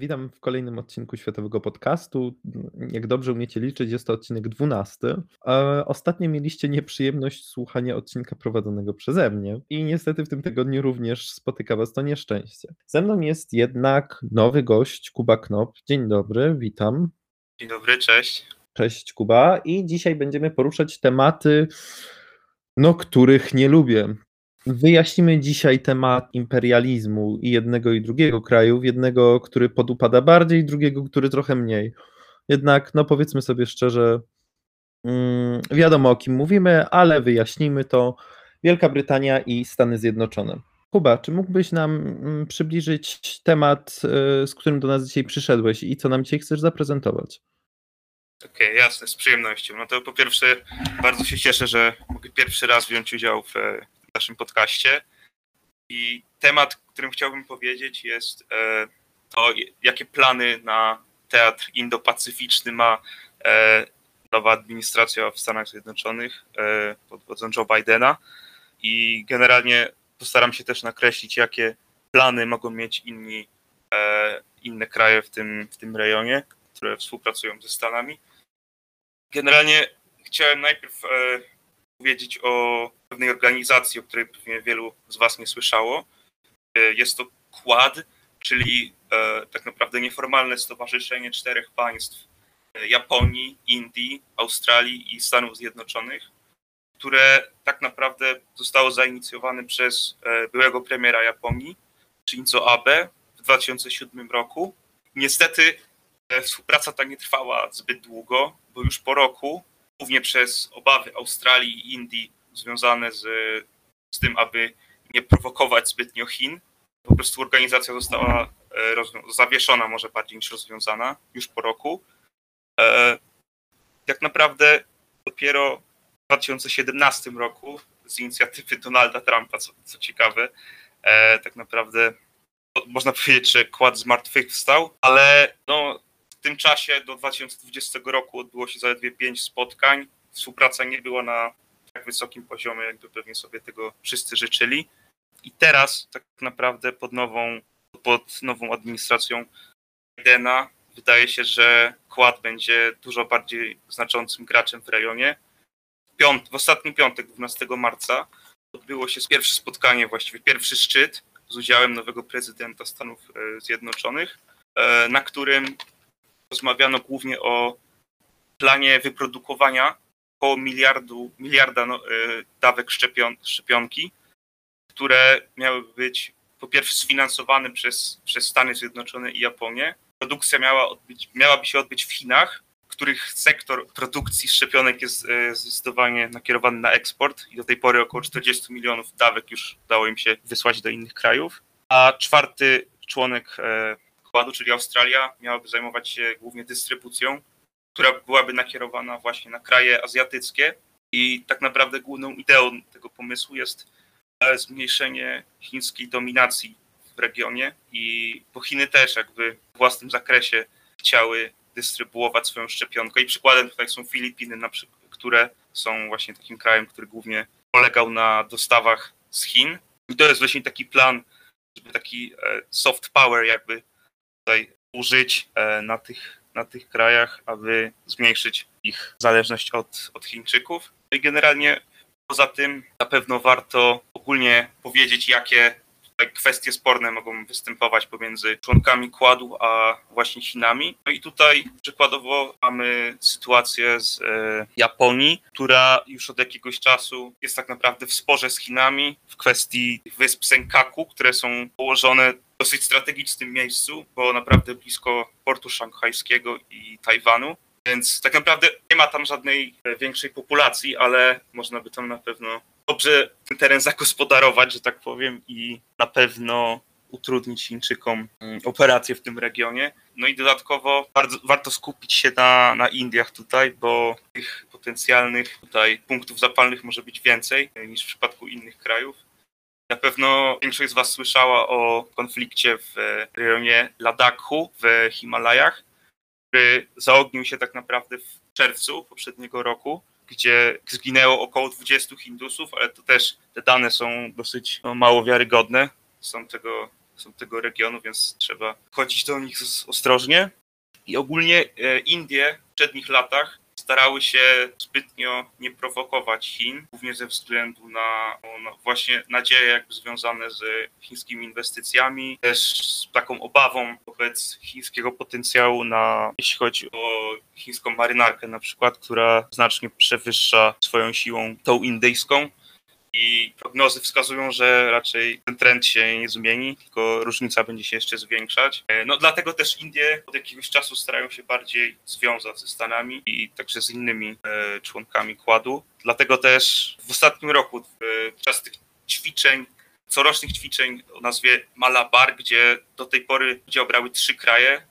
Witam w kolejnym odcinku Światowego Podcastu. Jak dobrze umiecie liczyć, jest to odcinek 12. Ostatnio mieliście nieprzyjemność słuchania odcinka prowadzonego przeze mnie i niestety w tym tygodniu również spotyka Was to nieszczęście. Ze mną jest jednak nowy gość, Kuba Knop. Dzień dobry, witam. Dzień dobry, cześć. Cześć Kuba i dzisiaj będziemy poruszać tematy, no których nie lubię. Wyjaśnimy dzisiaj temat imperializmu i jednego i drugiego kraju, jednego, który podupada bardziej, drugiego, który trochę mniej. Jednak, no powiedzmy sobie szczerze, mm, wiadomo o kim mówimy, ale wyjaśnimy to. Wielka Brytania i Stany Zjednoczone. Kuba, czy mógłbyś nam mm, przybliżyć temat, y, z którym do nas dzisiaj przyszedłeś i co nam dzisiaj chcesz zaprezentować? Okej, okay, jasne, z przyjemnością. No to po pierwsze, bardzo się cieszę, że mogę pierwszy raz wziąć udział w naszym podcaście. I temat, którym chciałbym powiedzieć, jest e, to, jakie plany na teatr indo-pacyficzny ma e, nowa administracja w Stanach Zjednoczonych e, pod wodzą Joe Bidena. I generalnie postaram się też nakreślić, jakie plany mogą mieć inni, inne kraje w tym, w tym rejonie, które współpracują ze Stanami. Generalnie chciałem najpierw powiedzieć o pewnej organizacji, o której pewnie wielu z Was nie słyszało. E, jest to Quad, czyli e, tak naprawdę nieformalne stowarzyszenie czterech państw e, Japonii, Indii, Australii i Stanów Zjednoczonych, które tak naprawdę zostało zainicjowane przez byłego premiera Japonii, Shinzo Abe, w 2007 roku. Niestety współpraca ta nie trwała zbyt długo, bo już po roku głównie przez obawy Australii i Indii związane z, z tym, aby nie prowokować zbytnio Chin. Po prostu organizacja została e, zawieszona, może bardziej niż rozwiązana, już po roku. E, tak naprawdę dopiero w 2017 roku z inicjatywy Donalda Trumpa, co, co ciekawe, e, tak naprawdę można powiedzieć, że kład zmartwychwstał, ale no, w tym czasie do 2020 roku odbyło się zaledwie pięć spotkań. Współpraca nie była na tak wysokim poziomie, jakby pewnie sobie tego wszyscy życzyli. I teraz tak naprawdę pod nową, pod nową administracją Bidena wydaje się, że Kład będzie dużo bardziej znaczącym graczem w rejonie. Piąt, w ostatni piątek, 12 marca, odbyło się pierwsze spotkanie, właściwie pierwszy szczyt z udziałem nowego prezydenta Stanów e, Zjednoczonych, e, na którym rozmawiano głównie o planie wyprodukowania około miliardu, miliarda no, y, dawek szczepion, szczepionki, które miały być po pierwsze sfinansowane przez, przez Stany Zjednoczone i Japonię. Produkcja miała odbyć, miałaby się odbyć w Chinach, których sektor produkcji szczepionek jest y, zdecydowanie nakierowany na eksport i do tej pory około 40 milionów dawek już udało im się wysłać do innych krajów. A czwarty członek składu, czyli Australia, miałaby zajmować się głównie dystrybucją, która byłaby nakierowana właśnie na kraje azjatyckie. I tak naprawdę główną ideą tego pomysłu jest e, zmniejszenie chińskiej dominacji w regionie i bo Chiny też jakby w własnym zakresie chciały dystrybuować swoją szczepionkę i przykładem tutaj są Filipiny, które są właśnie takim krajem, który głównie polegał na dostawach z Chin. I to jest właśnie taki plan, żeby taki e, soft power jakby tutaj użyć e, na tych, na tych krajach, aby zmniejszyć ich zależność od, od Chińczyków. No I generalnie poza tym na pewno warto ogólnie powiedzieć, jakie kwestie sporne mogą występować pomiędzy członkami kładu a właśnie Chinami. No i tutaj przykładowo mamy sytuację z e, Japonii, która już od jakiegoś czasu jest tak naprawdę w sporze z Chinami w kwestii wysp Senkaku, które są położone dosyć strategicznym miejscu, bo naprawdę blisko portu szanghajskiego i Tajwanu. Więc tak naprawdę nie ma tam żadnej większej populacji, ale można by tam na pewno dobrze ten teren zagospodarować, że tak powiem, i na pewno utrudnić Chińczykom mm, operacje w tym regionie. No i dodatkowo bardzo, warto skupić się na, na Indiach tutaj, bo tych potencjalnych tutaj punktów zapalnych może być więcej niż w przypadku innych krajów. Na pewno większość z Was słyszała o konflikcie w rejonie Ladakhu w Himalajach, który zaognił się tak naprawdę w czerwcu poprzedniego roku, gdzie zginęło około 20 Hindusów, ale to też te dane są dosyć no, mało wiarygodne. Są tego są tego regionu, więc trzeba chodzić do nich ostrożnie. I ogólnie e, Indie w przednich latach starały się zbytnio nie prowokować Chin, głównie ze względu na, na, właśnie nadzieje jakby związane z chińskimi inwestycjami, też z taką obawą wobec chińskiego potencjału na, jeśli chodzi o chińską marynarkę na przykład, która znacznie przewyższa swoją siłą tą indyjską i prognozy wskazują, że raczej ten trend się nie zmieni, tylko różnica będzie się jeszcze zwiększać. E, no dlatego też Indie od jakiegoś czasu starają się bardziej związać ze Stanami i także z innymi e, członkami kładu. Dlatego też w ostatnim roku, podczas tych ćwiczeń, corocznych ćwiczeń o nazwie Malabar, gdzie do tej pory udział brały trzy kraje,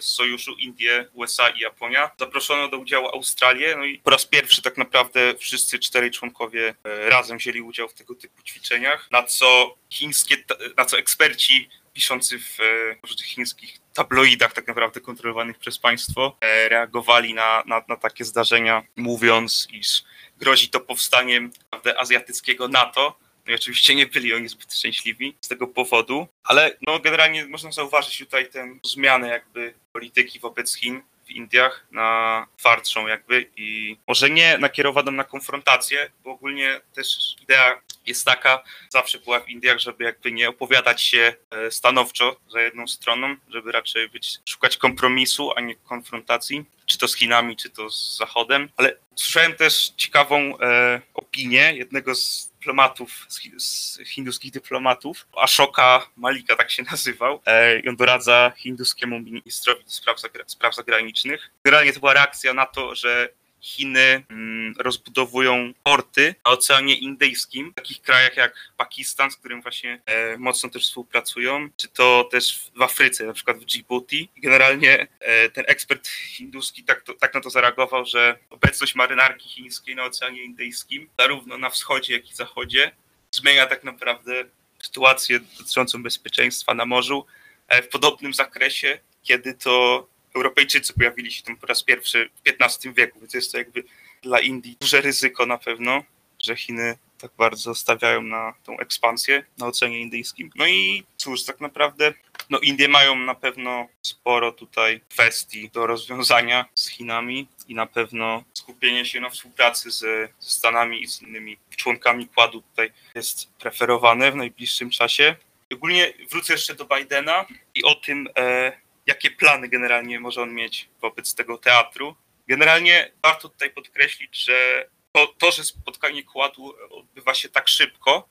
z sojuszu Indie, USA i Japonia. Zaproszono do udziału Australię, no i po raz pierwszy tak naprawdę wszyscy czterej członkowie e, razem wzięli udział w tego typu ćwiczeniach, na co chińskie, na co eksperci piszący w e, różnych chińskich tabloidach, tak naprawdę kontrolowanych przez państwo, reagowali na, na, na takie zdarzenia, mówiąc, iż grozi to powstaniem azjatyckiego NATO, no oczywiście nie byli oni zbyt szczęśliwi z tego powodu, ale no generalnie można zauważyć tutaj tę zmianę jakby polityki wobec Chin w Indiach na twardszą jakby i może nie nakierowaną na konfrontację, bo ogólnie też idea jest taka, zawsze była w Indiach, żeby jakby nie opowiadać się e, stanowczo za jedną stroną, żeby raczej być, szukać kompromisu, a nie konfrontacji, czy to z Chinami, czy to z Zachodem, ale słyszałem też ciekawą e, opinię jednego z dyplomatów, z hinduskich dyplomatów. Ashoka Malika tak się nazywał. E, I on doradza hinduskiemu ministrowi spraw, spraw zagranicznych. Generalnie to była reakcja na to, że Chiny mm, rozbudowują porty na Oceanie Indyjskim, w takich krajach jak Pakistan, z którym właśnie e, mocno też współpracują, czy to też w Afryce, na przykład w Djibouti. Generalnie e, ten ekspert hinduski tak, to, tak na to zareagował, że obecność marynarki chińskiej na Oceanie Indyjskim, zarówno na wschodzie, jak i zachodzie, zmienia tak naprawdę sytuację dotyczącą bezpieczeństwa na morzu e, w podobnym zakresie, kiedy to Europejczycy pojawili się tam po raz pierwszy w XV wieku, więc jest to jakby dla Indii duże ryzyko na pewno, że Chiny tak bardzo stawiają na tą ekspansję na Oceanie Indyjskim. No i cóż, tak naprawdę no Indie mają na pewno sporo tutaj kwestii do rozwiązania z Chinami i na pewno skupienie się na współpracy z, ze Stanami i z innymi członkami kładu tutaj jest preferowane w najbliższym czasie. Ogólnie wrócę jeszcze do Bidena i o tym, e, jakie plany generalnie może on mieć wobec tego teatru. Generalnie warto tutaj podkreślić, że to, to że spotkanie kładu odbywa się tak szybko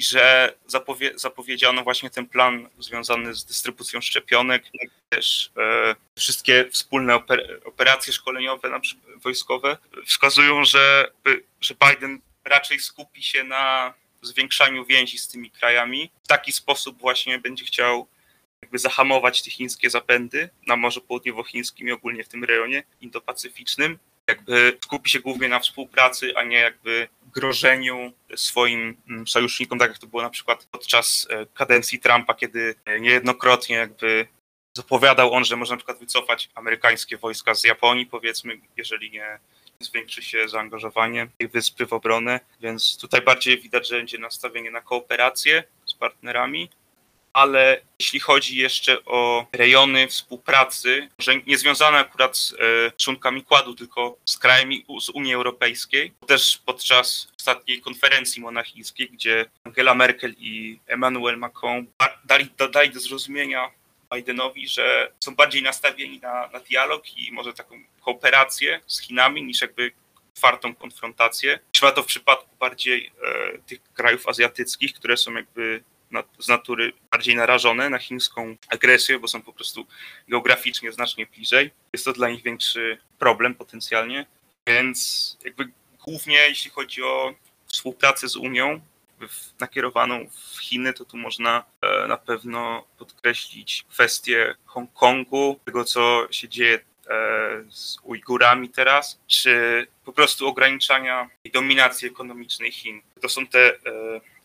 że zapowie, zapowiedziano właśnie ten plan związany z dystrybucją szczepionek, też e, wszystkie wspólne oper, operacje szkoleniowe na przykład, wojskowe wskazują, że, że Biden raczej skupi się na zwiększaniu więzi z tymi krajami. W taki sposób właśnie będzie chciał jakby zahamować te chińskie zapędy na Morzu Południowochińskim i ogólnie w tym rejonie indo-pacyficznym. Jakby skupi się głównie na współpracy, a nie jakby grożeniu swoim mm, sojusznikom, tak jak to było na przykład podczas e, kadencji Trumpa, kiedy niejednokrotnie jakby zapowiadał on, że można na przykład wycofać amerykańskie wojska z Japonii, powiedzmy, jeżeli nie zwiększy się zaangażowanie tej wyspy w obronę, więc tutaj bardziej widać, że będzie nastawienie na kooperację z partnerami, ale jeśli chodzi jeszcze o rejony współpracy, że nie związane akurat z e, członkami Kładu, tylko z krajami z Unii Europejskiej, też podczas ostatniej konferencji monachijskiej, gdzie Angela Merkel i Emmanuel Macron dali, dali do zrozumienia Bidenowi, że są bardziej nastawieni na, na dialog i może taką kooperację z Chinami niż jakby twardą konfrontację. Trzeba to w przypadku bardziej e, tych krajów azjatyckich, które są jakby z natury bardziej narażone na chińską agresję, bo są po prostu geograficznie znacznie bliżej. Jest to dla nich większy problem potencjalnie, więc jakby głównie jeśli chodzi o współpracę z Unią, nakierowaną w Chiny, to tu można e, na pewno podkreślić kwestię Hongkongu, tego co się dzieje e, z Ujgurami teraz, czy po prostu ograniczania i dominacji ekonomicznej Chin. To są te e,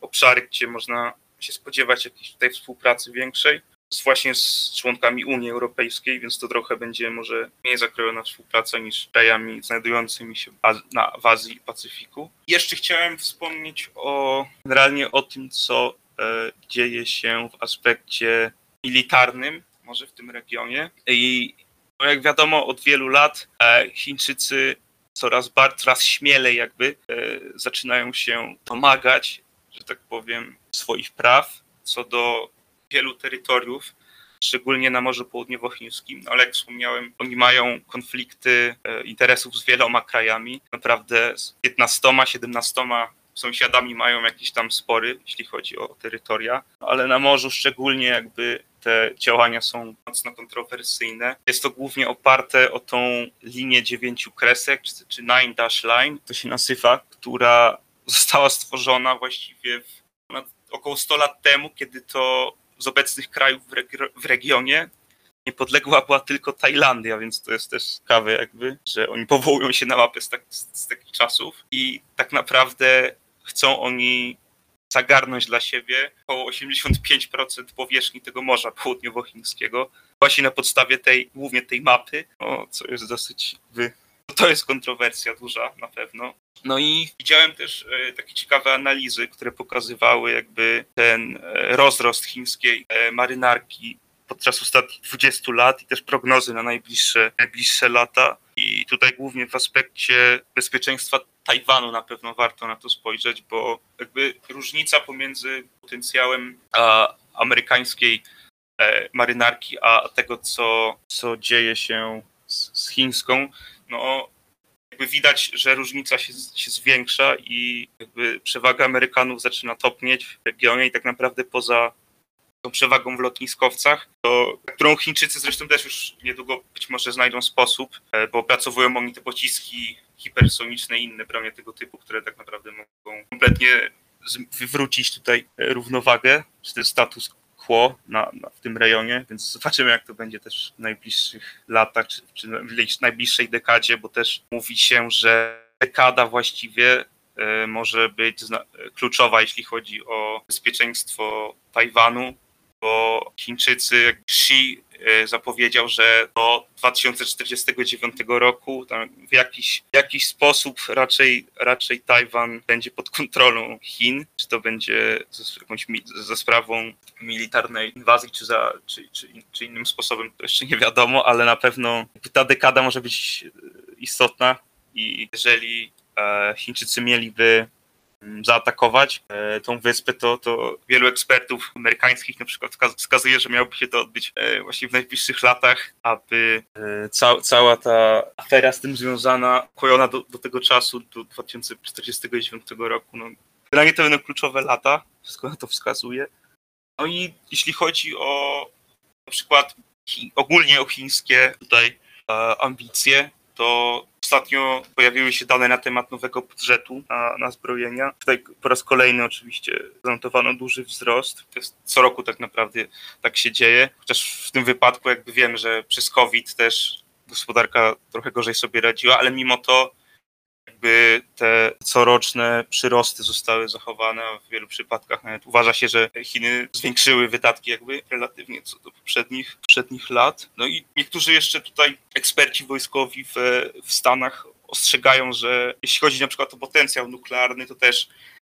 obszary, gdzie można się spodziewać jakiejś tutaj współpracy większej z właśnie z członkami Unii Europejskiej, więc to trochę będzie może mniej zakrojona współpraca niż krajami znajdującymi się na, w Azji i Pacyfiku. Jeszcze chciałem wspomnieć o generalnie o tym, co e, dzieje się w aspekcie militarnym, może w tym regionie. I no jak wiadomo, od wielu lat e, Chińczycy coraz, bardziej, coraz śmielej jakby e, zaczynają się domagać, że tak powiem, swoich praw co do wielu terytoriów, szczególnie na Morzu Południowochińskim. No, ale jak wspomniałem, oni mają konflikty interesów z wieloma krajami. Naprawdę z 15, 17 sąsiadami mają jakieś tam spory, jeśli chodzi o terytoria, ale na morzu szczególnie jakby te działania są mocno kontrowersyjne. Jest to głównie oparte o tą linię dziewięciu kresek, czy, czy Nine Dash Line, to się nazywa, która została stworzona właściwie w, około 100 lat temu, kiedy to z obecnych krajów w, regi- w regionie niepodległa była tylko Tajlandia, więc to jest też ciekawe jakby, że oni powołują się na mapę z, tak, z, z takich czasów i tak naprawdę chcą oni zagarnąć dla siebie około 85% powierzchni tego Morza Południowochińskiego właśnie na podstawie tej, głównie tej mapy, no, co jest dosyć, wy... to jest kontrowersja duża na pewno. No i widziałem też e, takie ciekawe analizy, które pokazywały jakby ten e, rozrost chińskiej e, marynarki podczas ostatnich 20 lat i też prognozy na najbliższe, najbliższe lata. I tutaj głównie w aspekcie bezpieczeństwa Tajwanu na pewno warto na to spojrzeć, bo jakby różnica pomiędzy potencjałem a, amerykańskiej marynarki, a tego, co, co dzieje się z, z chińską, no jakby widać, że różnica się, się zwiększa i jakby przewaga Amerykanów zaczyna topnieć w regionie i tak naprawdę poza tą przewagą w lotniskowcach, to, którą Chińczycy zresztą też już niedługo być może znajdą sposób, e, bo opracowują oni te pociski hipersoniczne i inne bronie tego typu, które tak naprawdę mogą kompletnie wywrócić tutaj e, równowagę, czy ten status quo na, na, w tym rejonie, więc zobaczymy, jak to będzie też w najbliższych latach, czy, czy w najbliższej dekadzie, bo też mówi się, że dekada właściwie e, może być kluczowa, jeśli chodzi o bezpieczeństwo Tajwanu, bo Chińczycy, Xi e, zapowiedział, że do 2049 roku w jakiś, jakiś sposób raczej, raczej Tajwan będzie pod kontrolą Chin, czy to będzie ze, jakąś, ze sprawą militarnej inwazji, czy, za, czy, czy, czy innym sposobem, to jeszcze nie wiadomo, ale na pewno ta dekada może być istotna i jeżeli e, Chińczycy mieliby zaatakować e, tą wyspę, to, to wielu ekspertów amerykańskich na przykład wskazuje, że miałoby się to odbyć e, właśnie w najbliższych latach, aby e, ca cała ta afera z tym związana, kojona do, do tego czasu, do 2049 roku, no, mnie to będą kluczowe lata, wszystko na to wskazuje. No i jeśli chodzi o na przykład ogólnie o chińskie tutaj ambicje, to ostatnio pojawiły się dane na temat nowego budżetu na, na zbrojenia. Tutaj po raz kolejny oczywiście zanotowano duży wzrost. Co roku tak naprawdę tak się dzieje, chociaż w tym wypadku jakby wiemy, że przez COVID też gospodarka trochę gorzej sobie radziła, ale mimo to jakby te coroczne przyrosty zostały zachowane, a w wielu przypadkach nawet uważa się, że Chiny zwiększyły wydatki jakby relatywnie co do poprzednich, poprzednich lat. No i niektórzy jeszcze tutaj eksperci wojskowi w, w Stanach ostrzegają, że jeśli chodzi na przykład o potencjał nuklearny, to też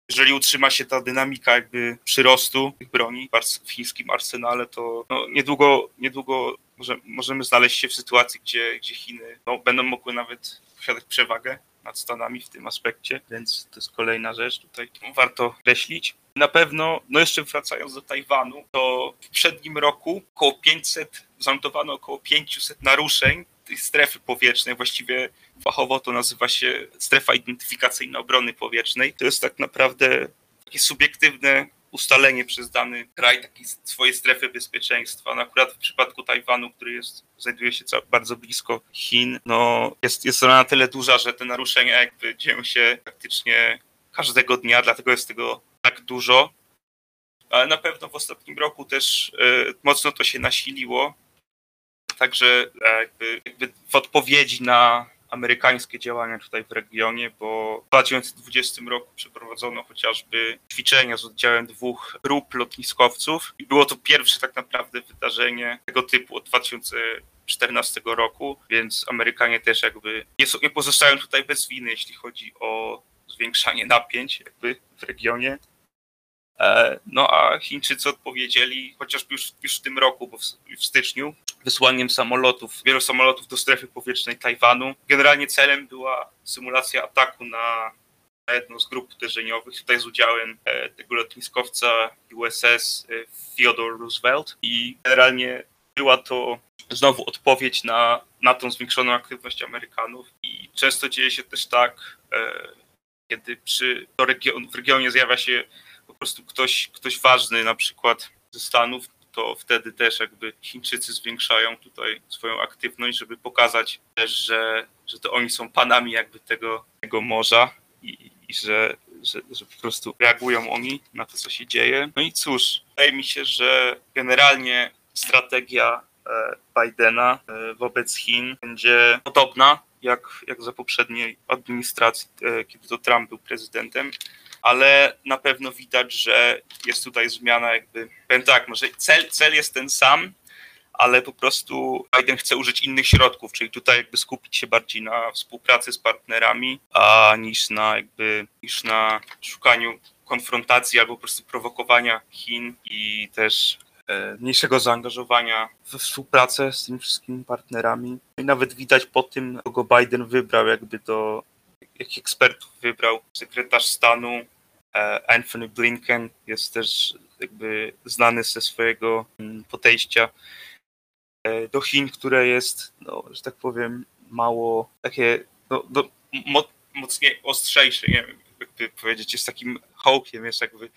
jeżeli utrzyma się ta dynamika jakby przyrostu tych broni w chińskim arsenale, to no, niedługo, niedługo może, możemy znaleźć się w sytuacji, gdzie, gdzie Chiny no, będą mogły nawet posiadać przewagę nad Stanami w tym aspekcie, więc to jest kolejna rzecz tutaj, którą warto określić. Na pewno, no jeszcze wracając do Tajwanu, to w poprzednim roku około 500, zanotowano około 500 naruszeń tej strefy powietrznej, właściwie fachowo to nazywa się strefa identyfikacyjna obrony powietrznej. To jest tak naprawdę takie subiektywne ustalenie przez dany kraj takiej swojej strefy bezpieczeństwa. No akurat w przypadku Tajwanu, który jest, znajduje się bardzo blisko Chin, no jest, jest ona na tyle duża, że te naruszenia jakby dzieją się praktycznie każdego dnia, dlatego jest tego tak dużo. Ale na pewno w ostatnim roku też y, mocno to się nasiliło. Także e, jakby, jakby w odpowiedzi na amerykańskie działania tutaj w regionie, bo w 2020 roku przeprowadzono chociażby ćwiczenia z oddziałem dwóch grup lotniskowców i było to pierwsze tak naprawdę wydarzenie tego typu od 2014 roku, więc Amerykanie też jakby nie, są, nie pozostają tutaj bez winy, jeśli chodzi o zwiększanie napięć jakby w regionie. E, no a Chińczycy odpowiedzieli, chociażby już, już w tym roku, bo w, w styczniu, wysłaniem samolotów, wielu samolotów do strefy powietrznej Tajwanu. Generalnie celem była symulacja ataku na jedną z grup uderzeniowych, tutaj z udziałem e, tego lotniskowca USS e, Theodore Roosevelt i generalnie była to znowu odpowiedź na, na tą zwiększoną aktywność Amerykanów i często dzieje się też tak, kiedy przy, region, w regionie zjawia się po prostu ktoś, ktoś ważny, na przykład ze Stanów, to wtedy też jakby Chińczycy zwiększają tutaj swoją aktywność, żeby pokazać też, że, że to oni są panami jakby tego, tego morza i, i że, że, że po prostu reagują oni na to, co się dzieje. No i cóż, wydaje mi się, że generalnie strategia e, Bidena e, wobec Chin będzie podobna jak, jak za poprzedniej administracji, e, kiedy to Trump był prezydentem, ale na pewno widać, że jest tutaj zmiana jakby, powiem tak, może cel, cel jest ten sam, ale po prostu Biden chce użyć innych środków, czyli tutaj jakby skupić się bardziej na współpracy z partnerami, a niż na jakby, niż na szukaniu konfrontacji albo po prostu prowokowania Chin i też E, mniejszego zaangażowania we współpracę z tymi wszystkimi partnerami. No I nawet widać po tym, kogo Biden wybrał, jakby do jakich ekspertów wybrał. Sekretarz stanu Anthony Blinken jest też jakby znany ze swojego mm, podejścia e, do Chin, które jest, no, że tak powiem, mało takie no, no, mocniej ostrzejsze, nie wiem, jakby powiedzieć, jest takim hołkiem, jest jakby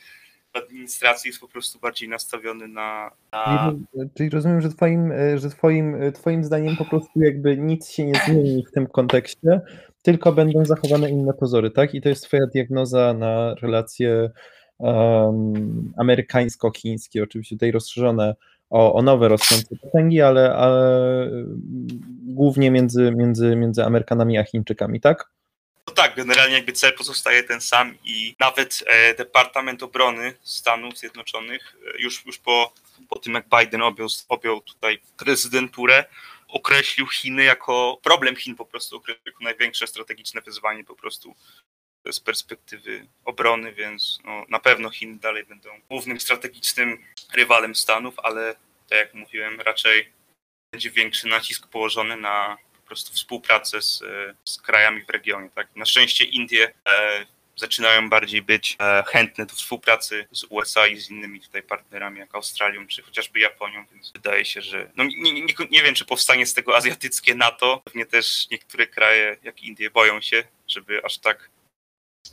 administracji jest po prostu bardziej nastawiony na. na... Czyli, rozumiem, że twoim, że twoim, twoim zdaniem po prostu jakby nic się nie zmieni w tym kontekście, tylko będą zachowane inne pozory, tak? I to jest twoja diagnoza na relacje um, amerykańsko-chińskie, oczywiście tutaj rozszerzone o, o nowe rosnące potęgi, ale, ale głównie między, między, między Amerykanami a Chińczykami, tak? Tak, generalnie jakby cel pozostaje ten sam i nawet e, Departament Obrony Stanów Zjednoczonych e, już, już po, po tym, jak Biden objął, objął tutaj prezydenturę, określił Chiny jako problem Chin po prostu, określił jako największe strategiczne wyzwanie po prostu z perspektywy obrony, więc no, na pewno Chiny dalej będą głównym strategicznym rywalem Stanów, ale tak jak mówiłem, raczej będzie większy nacisk położony na prostu współpracę z, z krajami w regionie. Tak? Na szczęście Indie e, zaczynają bardziej być e, chętne do współpracy z USA i z innymi tutaj partnerami, jak Australią czy chociażby Japonią, więc wydaje się, że no, nie, nie, nie wiem, czy powstanie z tego azjatyckie NATO. Pewnie też niektóre kraje, jak Indie, boją się, żeby aż tak,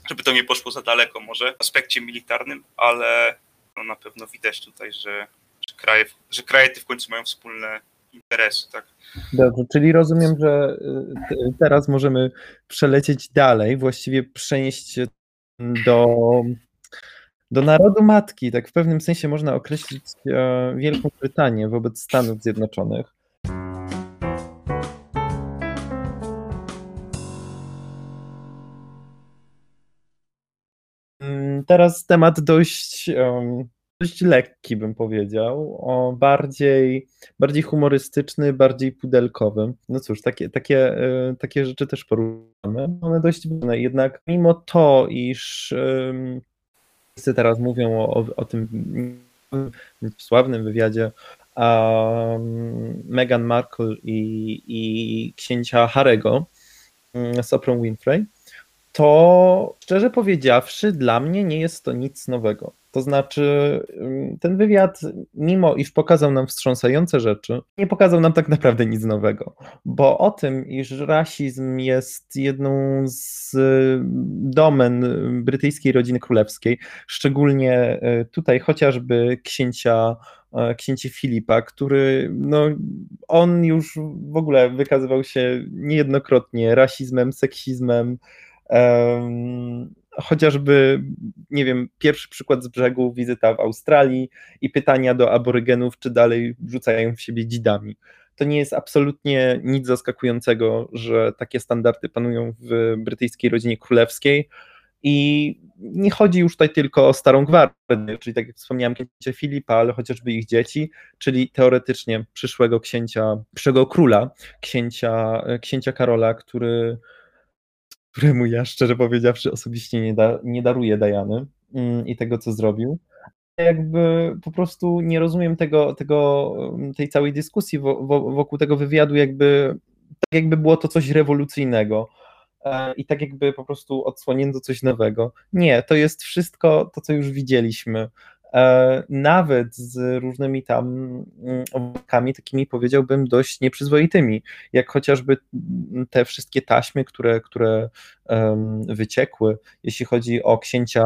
żeby to nie poszło za daleko może w aspekcie militarnym, ale no, na pewno widać tutaj, że, że, kraje, że kraje te w końcu mają wspólne interesy, tak? Dobrze, czyli rozumiem, że y, teraz możemy przelecieć dalej, właściwie przenieść się do, do narodu matki. Tak w pewnym sensie można określić e, Wielką Brytanię wobec Stanów Zjednoczonych. Mm, teraz temat dość um, dość lekki, bym powiedział, o bardziej, bardziej humorystyczny, bardziej pudelkowy. No cóż, takie, takie, e, takie rzeczy też poruszamy. One dość ważne. Jednak mimo to, iż wszyscy teraz mówią o, o tym sławnym wywiadzie um, Meghan Markle i, i księcia Harego mm, z Oprah Winfrey, to szczerze powiedziawszy, dla mnie nie jest to nic nowego. To znaczy, ten wywiad, mimo iż pokazał nam wstrząsające rzeczy, nie pokazał nam tak naprawdę nic nowego, bo o tym, iż rasizm jest jedną z domen brytyjskiej rodziny królewskiej, szczególnie e, tutaj chociażby księcia e, księci Filipa, który no, on już w ogóle wykazywał się niejednokrotnie rasizmem, seksizmem, chociażby, nie wiem, pierwszy przykład z brzegu, wizyta w Australii i pytania do aborygenów, czy dalej rzucają w siebie dzidami. To nie jest absolutnie nic zaskakującego, że takie standardy panują w brytyjskiej rodzinie królewskiej. I nie chodzi już tutaj tylko o Starą Gwardię, czyli tak jak wspomniałem, księcia Filipa, ale chociażby ich dzieci, czyli teoretycznie przyszłego księcia, przyszłego króla, księcia, księcia Karola, który któremu ja szczerze powiedziawszy osobiście nie, da, nie daruję Dajany mm, i tego, co zrobił. jakby po prostu nie rozumiem tego, tego tej całej dyskusji wokół tego wywiadu, jakby tak jakby było to coś rewolucyjnego e, i tak jakby po prostu odsłonięto coś nowego. Nie, to jest wszystko to, co już widzieliśmy. E, nawet z różnymi tam mm, owokami, takimi powiedziałbym dość nieprzyzwoitymi, jak chociażby te wszystkie taśmy, które, które wyciekły, jeśli chodzi o księcia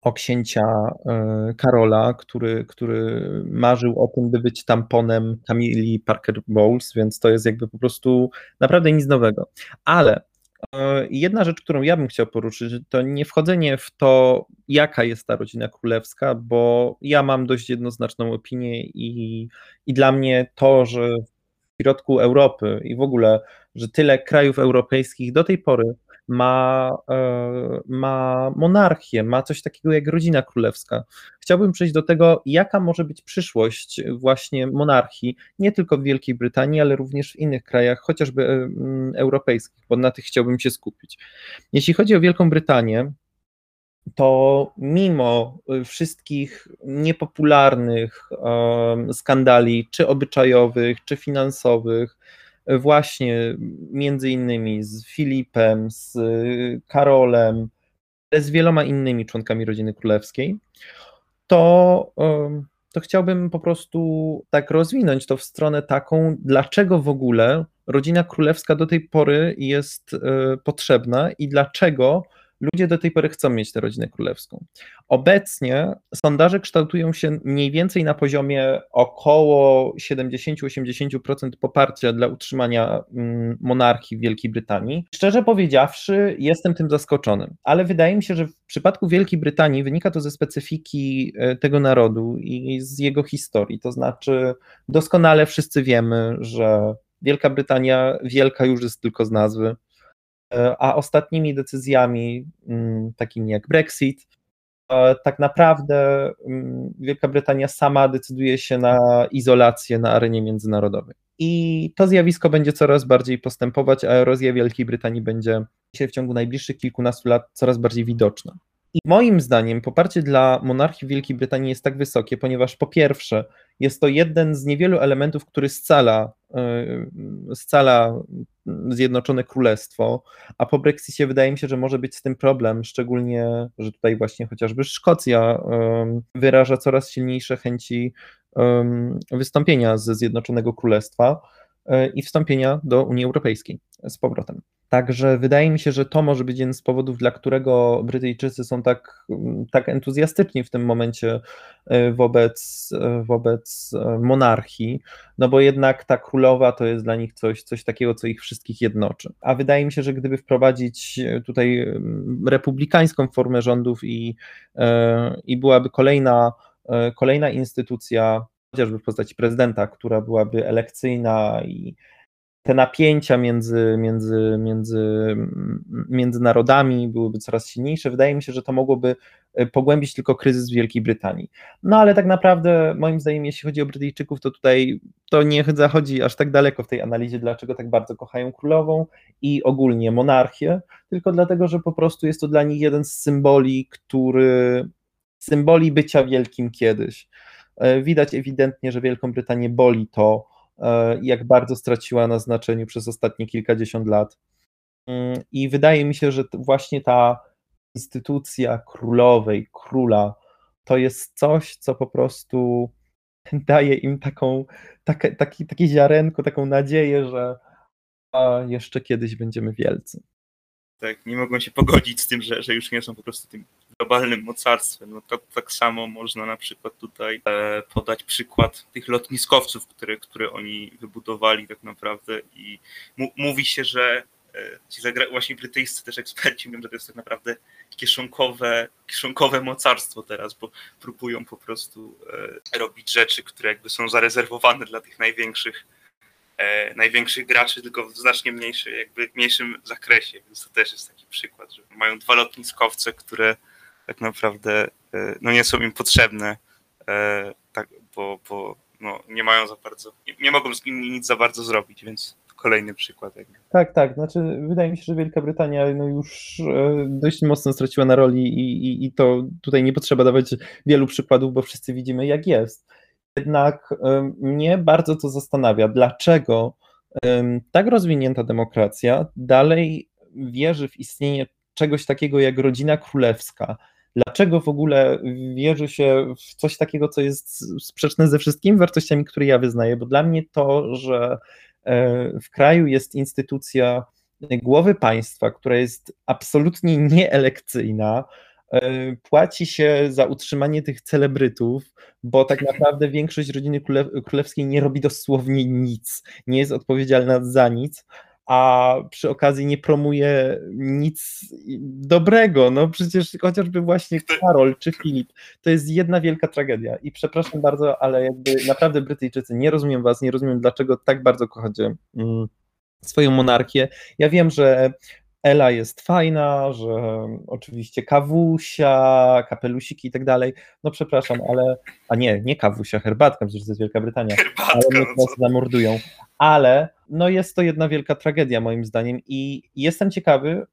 o księcia e, Karola, który, który marzył o tym, by być tamponem Camille Parker Bowles, więc to jest jakby po prostu naprawdę nic nowego. Ale jedna rzecz, którą ja bym chciał poruszyć, to nie wchodzenie w to, jaka jest ta rodzina królewska, bo ja mam dość jednoznaczną opinię i, i dla mnie to, że w środku Europy i w ogóle, że tyle krajów europejskich do tej pory ma, e, ma monarchię, ma coś takiego jak rodzina królewska. Chciałbym przejść do tego, jaka może być przyszłość właśnie monarchii, nie tylko w Wielkiej Brytanii, ale również w innych krajach, chociażby e, europejskich, bo na tych chciałbym się skupić. Jeśli chodzi o Wielką Brytanię, to mimo wszystkich niepopularnych um, skandali, czy obyczajowych, czy finansowych, właśnie między innymi z Filipem, z Karolem, z wieloma innymi członkami rodziny królewskiej, to, to chciałbym po prostu tak rozwinąć to w stronę taką, dlaczego w ogóle rodzina królewska do tej pory jest e, potrzebna i dlaczego ludzie do tej pory chcą mieć tę rodzinę królewską. Obecnie sondaże kształtują się mniej więcej na poziomie około 70-80% poparcia dla utrzymania mm, monarchii w Wielkiej Brytanii. Szczerze powiedziawszy, jestem tym zaskoczony, ale wydaje mi się, że w przypadku Wielkiej Brytanii wynika to ze specyfiki e, tego narodu i z jego historii. To znaczy, doskonale wszyscy wiemy, że Wielka Brytania wielka już jest tylko z nazwy. E, a ostatnimi decyzjami, mm, takimi jak Brexit, e, tak naprawdę mm, Wielka Brytania sama decyduje się na izolację na arenie międzynarodowej. I to zjawisko będzie coraz bardziej postępować, a erozja Wielkiej Brytanii będzie się w ciągu najbliższych kilkunastu lat coraz bardziej widoczna. I moim zdaniem poparcie dla monarchii Wielkiej Brytanii jest tak wysokie, ponieważ po pierwsze jest to jeden z niewielu elementów, który scala, e, scala Zjednoczone Królestwo, a po Brexicie wydaje mi się, że może być z tym problem, szczególnie, że tutaj właśnie chociażby Szkocja wyraża coraz silniejsze chęci wystąpienia ze Zjednoczonego Królestwa i wstąpienia do Unii Europejskiej z powrotem. Także wydaje mi się, że to może być jeden z powodów, dla którego Brytyjczycy są tak, tak entuzjastyczni w tym momencie e, wobec, e, wobec e, monarchii, no bo jednak ta królowa to jest dla nich coś, coś takiego, co ich wszystkich jednoczy. A wydaje mi się, że gdyby wprowadzić tutaj republikańską formę rządów i, i byłaby kolejna, kolejna instytucja, chociażby w postaci prezydenta, która byłaby elekcyjna i te napięcia między, między, między, między narodami byłyby coraz silniejsze. Wydaje mi się, że to mogłoby e, pogłębić tylko kryzys w Wielkiej Brytanii. No ale tak naprawdę, moim zdaniem, jeśli chodzi o Brytyjczyków, to tutaj to nie zachodzi aż tak daleko w tej analizie, dlaczego tak bardzo kochają królową i ogólnie monarchię, tylko dlatego, że po prostu jest to dla nich jeden z symboli, który symboli bycia wielkim kiedyś. E, widać ewidentnie, że Wielką Brytanię boli to, jak bardzo straciła na znaczeniu przez ostatnie kilkadziesiąt lat. Mm, I wydaje mi się, że właśnie ta instytucja królowej, króla, to jest coś, co po prostu daje im taką, takie, taki, takie ziarenko, taką nadzieję, że jeszcze kiedyś będziemy wielcy. Tak, nie mogą się pogodzić z tym, że, że już nie są po prostu tym globalnym mocarstwem. No to tak samo można na przykład tutaj e, podać przykład tych lotniskowców, które, które oni wybudowali tak naprawdę i mówi się, że e, ci właśnie brytyjscy też eksperci mówią, że to jest tak naprawdę kieszonkowe, kieszonkowe mocarstwo teraz, bo próbują po prostu e, robić rzeczy, które jakby są zarezerwowane dla tych największych największych graczy, tylko w znacznie mniejszym, jakby mniejszym zakresie, więc to też jest taki przykład, że mają dwa lotniskowce, które tak naprawdę e, no nie są im potrzebne, e, tak, bo, bo no, nie mają za bardzo, nie, nie mogą z nimi nic za bardzo zrobić, więc kolejny przykład. Tak, tak. Znaczy, wydaje mi się, że Wielka Brytania no już dość mocno straciła na roli i, i, i to tutaj nie potrzeba dawać wielu przykładów, bo wszyscy widzimy, jak jest. Jednak mnie bardzo to zastanawia, dlaczego tak rozwinięta demokracja dalej wierzy w istnienie czegoś takiego jak rodzina królewska. Dlaczego w ogóle wierzy się w coś takiego, co jest sprzeczne ze wszystkimi wartościami, które ja wyznaję? Bo dla mnie to, że e, w kraju jest instytucja głowy państwa, która jest absolutnie nieelekcyjna, e, płaci się za utrzymanie tych celebrytów, bo tak naprawdę większość rodziny królewskiej nie robi dosłownie nic, nie jest odpowiedzialna za nic, a przy okazji nie promuje nic dobrego. No przecież chociażby właśnie Karol czy Filip, to jest jedna wielka tragedia. I przepraszam bardzo, ale jakby naprawdę Brytyjczycy, nie rozumiem was, nie rozumiem dlaczego tak bardzo kochacie mm, swoją monarchię. Ja wiem, że Ela jest fajna, że oczywiście kawusia, kapelusiki i tak dalej. No przepraszam, ale. A nie, nie kawusia, herbatka, przecież to jest Wielka Brytania. Herbatka, ale mnie no teraz zamordują. Ale no jest to jedna wielka tragedia moim zdaniem i jestem ciekawy,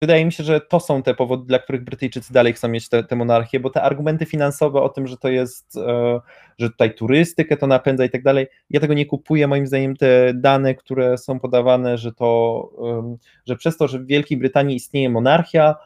wydaje mi się, że to są te powody, dla których Brytyjczycy dalej chcą mieć tę monarchię, bo te argumenty finansowe o tym, że to jest, e, że tutaj turystykę to napędza i tak dalej, ja tego nie kupuję. Moim zdaniem te dane, które są podawane, że to, że przez to, że w Wielkiej Brytanii istnieje monarchia,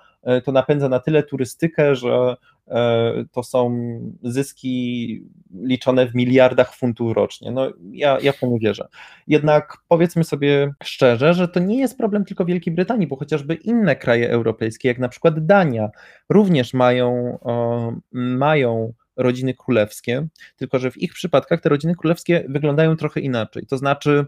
to napędza na tyle turystykę, że E, to są zyski liczone w miliardach funtów rocznie. No ja, ja w to nie wierzę. Jednak powiedzmy sobie szczerze, że to nie jest problem tylko Wielkiej Brytanii, bo chociażby inne kraje europejskie, jak na przykład Dania, również mają, mają rodziny królewskie, tylko że w ich przypadkach te rodziny królewskie wyglądają trochę inaczej. To znaczy,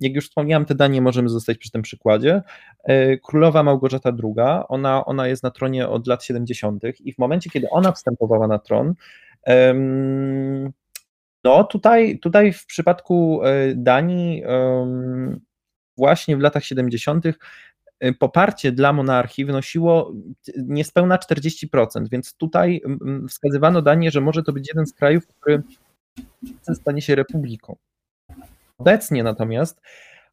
jak już wspomniałem, te danie możemy zostać przy tym przykładzie. E, królowa Małgorzata II, ona, ona jest na tronie od lat 70. i w momencie, kiedy ona wstępowała na tron, no tutaj, tutaj w przypadku e, Danii właśnie w latach 70. E, poparcie dla monarchii wynosiło niespełna 40%, więc tutaj wskazywano Danię, że może to być jeden z krajów, który stanie się republiką. Obecnie natomiast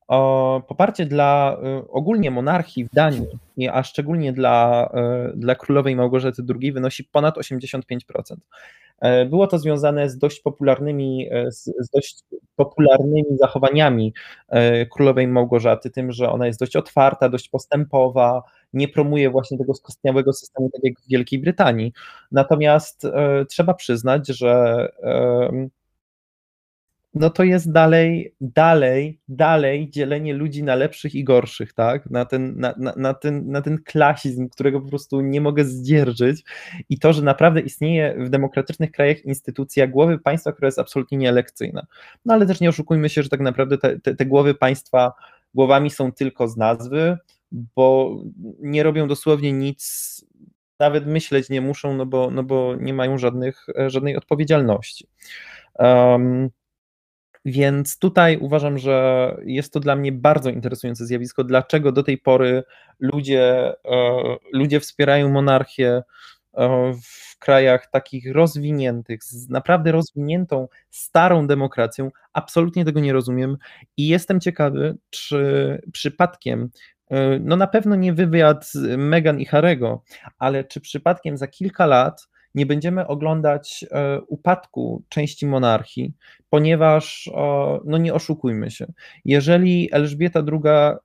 o, poparcie dla y, ogólnie monarchii w Danii, a szczególnie dla, y, dla królowej Małgorzaty II wynosi ponad 85%. E, było to związane z dość popularnymi, e, z, z dość popularnymi zachowaniami e, królowej Małgorzaty, tym, że ona jest dość otwarta, dość postępowa, nie promuje właśnie tego skostniałego systemu, tak jak w Wielkiej Brytanii. Natomiast trzeba przyznać, że no to jest dalej, dalej, dalej dzielenie ludzi na lepszych i gorszych, tak? Na ten, na, na, na, ten, na ten klasizm, którego po prostu nie mogę zdzierżyć i to, że naprawdę istnieje w demokratycznych krajach instytucja głowy państwa, która jest absolutnie nieelekcyjna. No ale też nie oszukujmy się, że tak naprawdę te, te, te głowy państwa głowami są tylko z nazwy, bo nie robią dosłownie nic, nawet myśleć nie muszą, no bo, no bo nie mają żadnych, żadnej odpowiedzialności. Um, więc tutaj uważam, że jest to dla mnie bardzo interesujące zjawisko, dlaczego do tej pory ludzie, e, ludzie wspierają monarchię e, w krajach takich rozwiniętych, z naprawdę rozwiniętą, starą demokracją. Absolutnie tego nie rozumiem i jestem ciekawy, czy przypadkiem e, no na pewno nie wywiad Meghan i Harego, ale czy przypadkiem za kilka lat nie będziemy oglądać e, upadku części monarchii, ponieważ, no nie oszukujmy się, jeżeli Elżbieta II,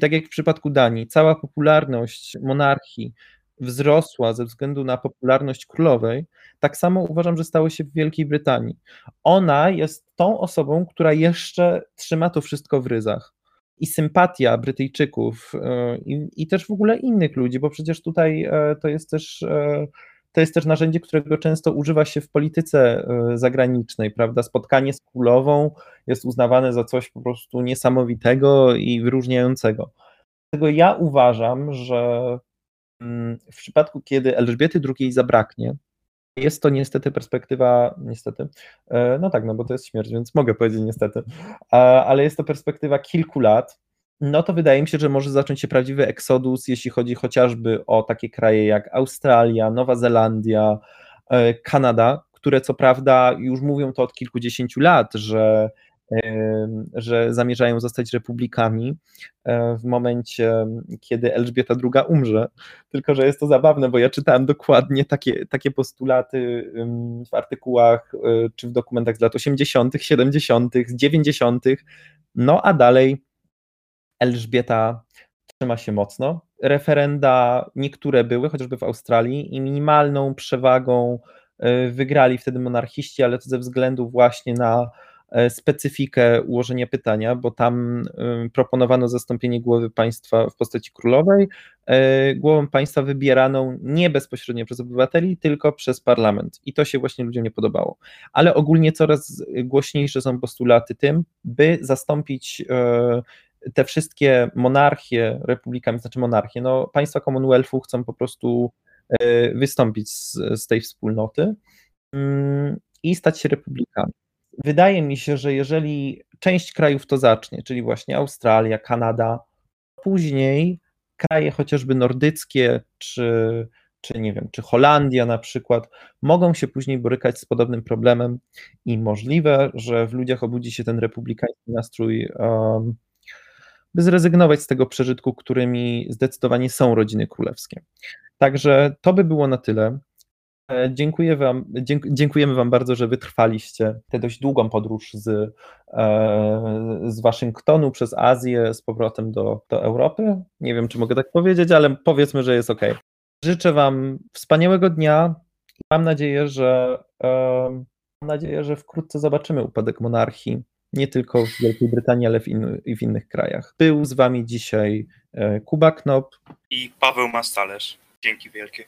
tak jak w przypadku Danii, cała popularność monarchii wzrosła ze względu na popularność królowej, tak samo uważam, że stało się w Wielkiej Brytanii. Ona jest tą osobą, która jeszcze trzyma to wszystko w ryzach. I sympatia Brytyjczyków e, i, i też w ogóle innych ludzi, bo przecież tutaj e, to jest też to jest też narzędzie, którego często używa się w polityce e, zagranicznej, prawda? Spotkanie z królową jest uznawane za coś po prostu niesamowitego i wyróżniającego. Dlatego ja uważam, że mm, w przypadku, kiedy Elżbiety II zabraknie, jest to niestety perspektywa, niestety, e, no tak, no bo to jest śmierć, więc mogę powiedzieć niestety, ale jest to perspektywa kilku lat, no to wydaje mi się, że może zacząć się prawdziwy eksodus, jeśli chodzi chociażby o takie kraje jak Australia, Nowa Zelandia, e, Kanada, które co prawda już mówią to od kilkudziesięciu lat, że że zamierzają zostać republikami w momencie, kiedy Elżbieta II umrze. Tylko, że jest to zabawne, bo ja czytałem dokładnie takie, takie postulaty w artykułach czy w dokumentach z lat 80., 70., 90., no a dalej Elżbieta trzyma się mocno. Referenda niektóre były, chociażby w Australii, i minimalną przewagą e, wygrali wtedy monarchiści, ale to ze względu właśnie na e, specyfikę ułożenia pytania, bo tam e, proponowano zastąpienie głowy państwa w postaci królowej, głową państwa wybieraną nie bezpośrednio przez obywateli, tylko przez parlament. I to się właśnie ludziom nie podobało. Ale ogólnie coraz głośniejsze są postulaty tym, by zastąpić te wszystkie monarchie republikami, znaczy monarchie, no państwa Commonwealthu chcą po prostu e, wystąpić z, z tej wspólnoty mm, i stać się republikami. Wydaje mi się, że jeżeli część krajów to zacznie, czyli właśnie Australia, Kanada, później kraje chociażby nordyckie, czy, czy nie wiem, czy Holandia na przykład, mogą się później borykać z podobnym problemem i możliwe, że w ludziach obudzi się ten republikański nastrój um, by zrezygnować z tego przeżytku, którymi zdecydowanie są rodziny królewskie. Także to by było na tyle. E, dziękuję wam, dziękujemy Wam bardzo, że wytrwaliście tę dość długą podróż z, e, z Waszyngtonu przez Azję z powrotem do, do Europy. Nie wiem, czy mogę tak powiedzieć, ale powiedzmy, że jest ok. Życzę Wam wspaniałego dnia mam nadzieję, że e, mam nadzieję, że wkrótce zobaczymy upadek monarchii nie tylko w Wielkiej Brytanii, ale w in, w innych krajach. Był z Wami dzisiaj e, Kuba Knop i Paweł Mastalerz. Dzięki wielkie.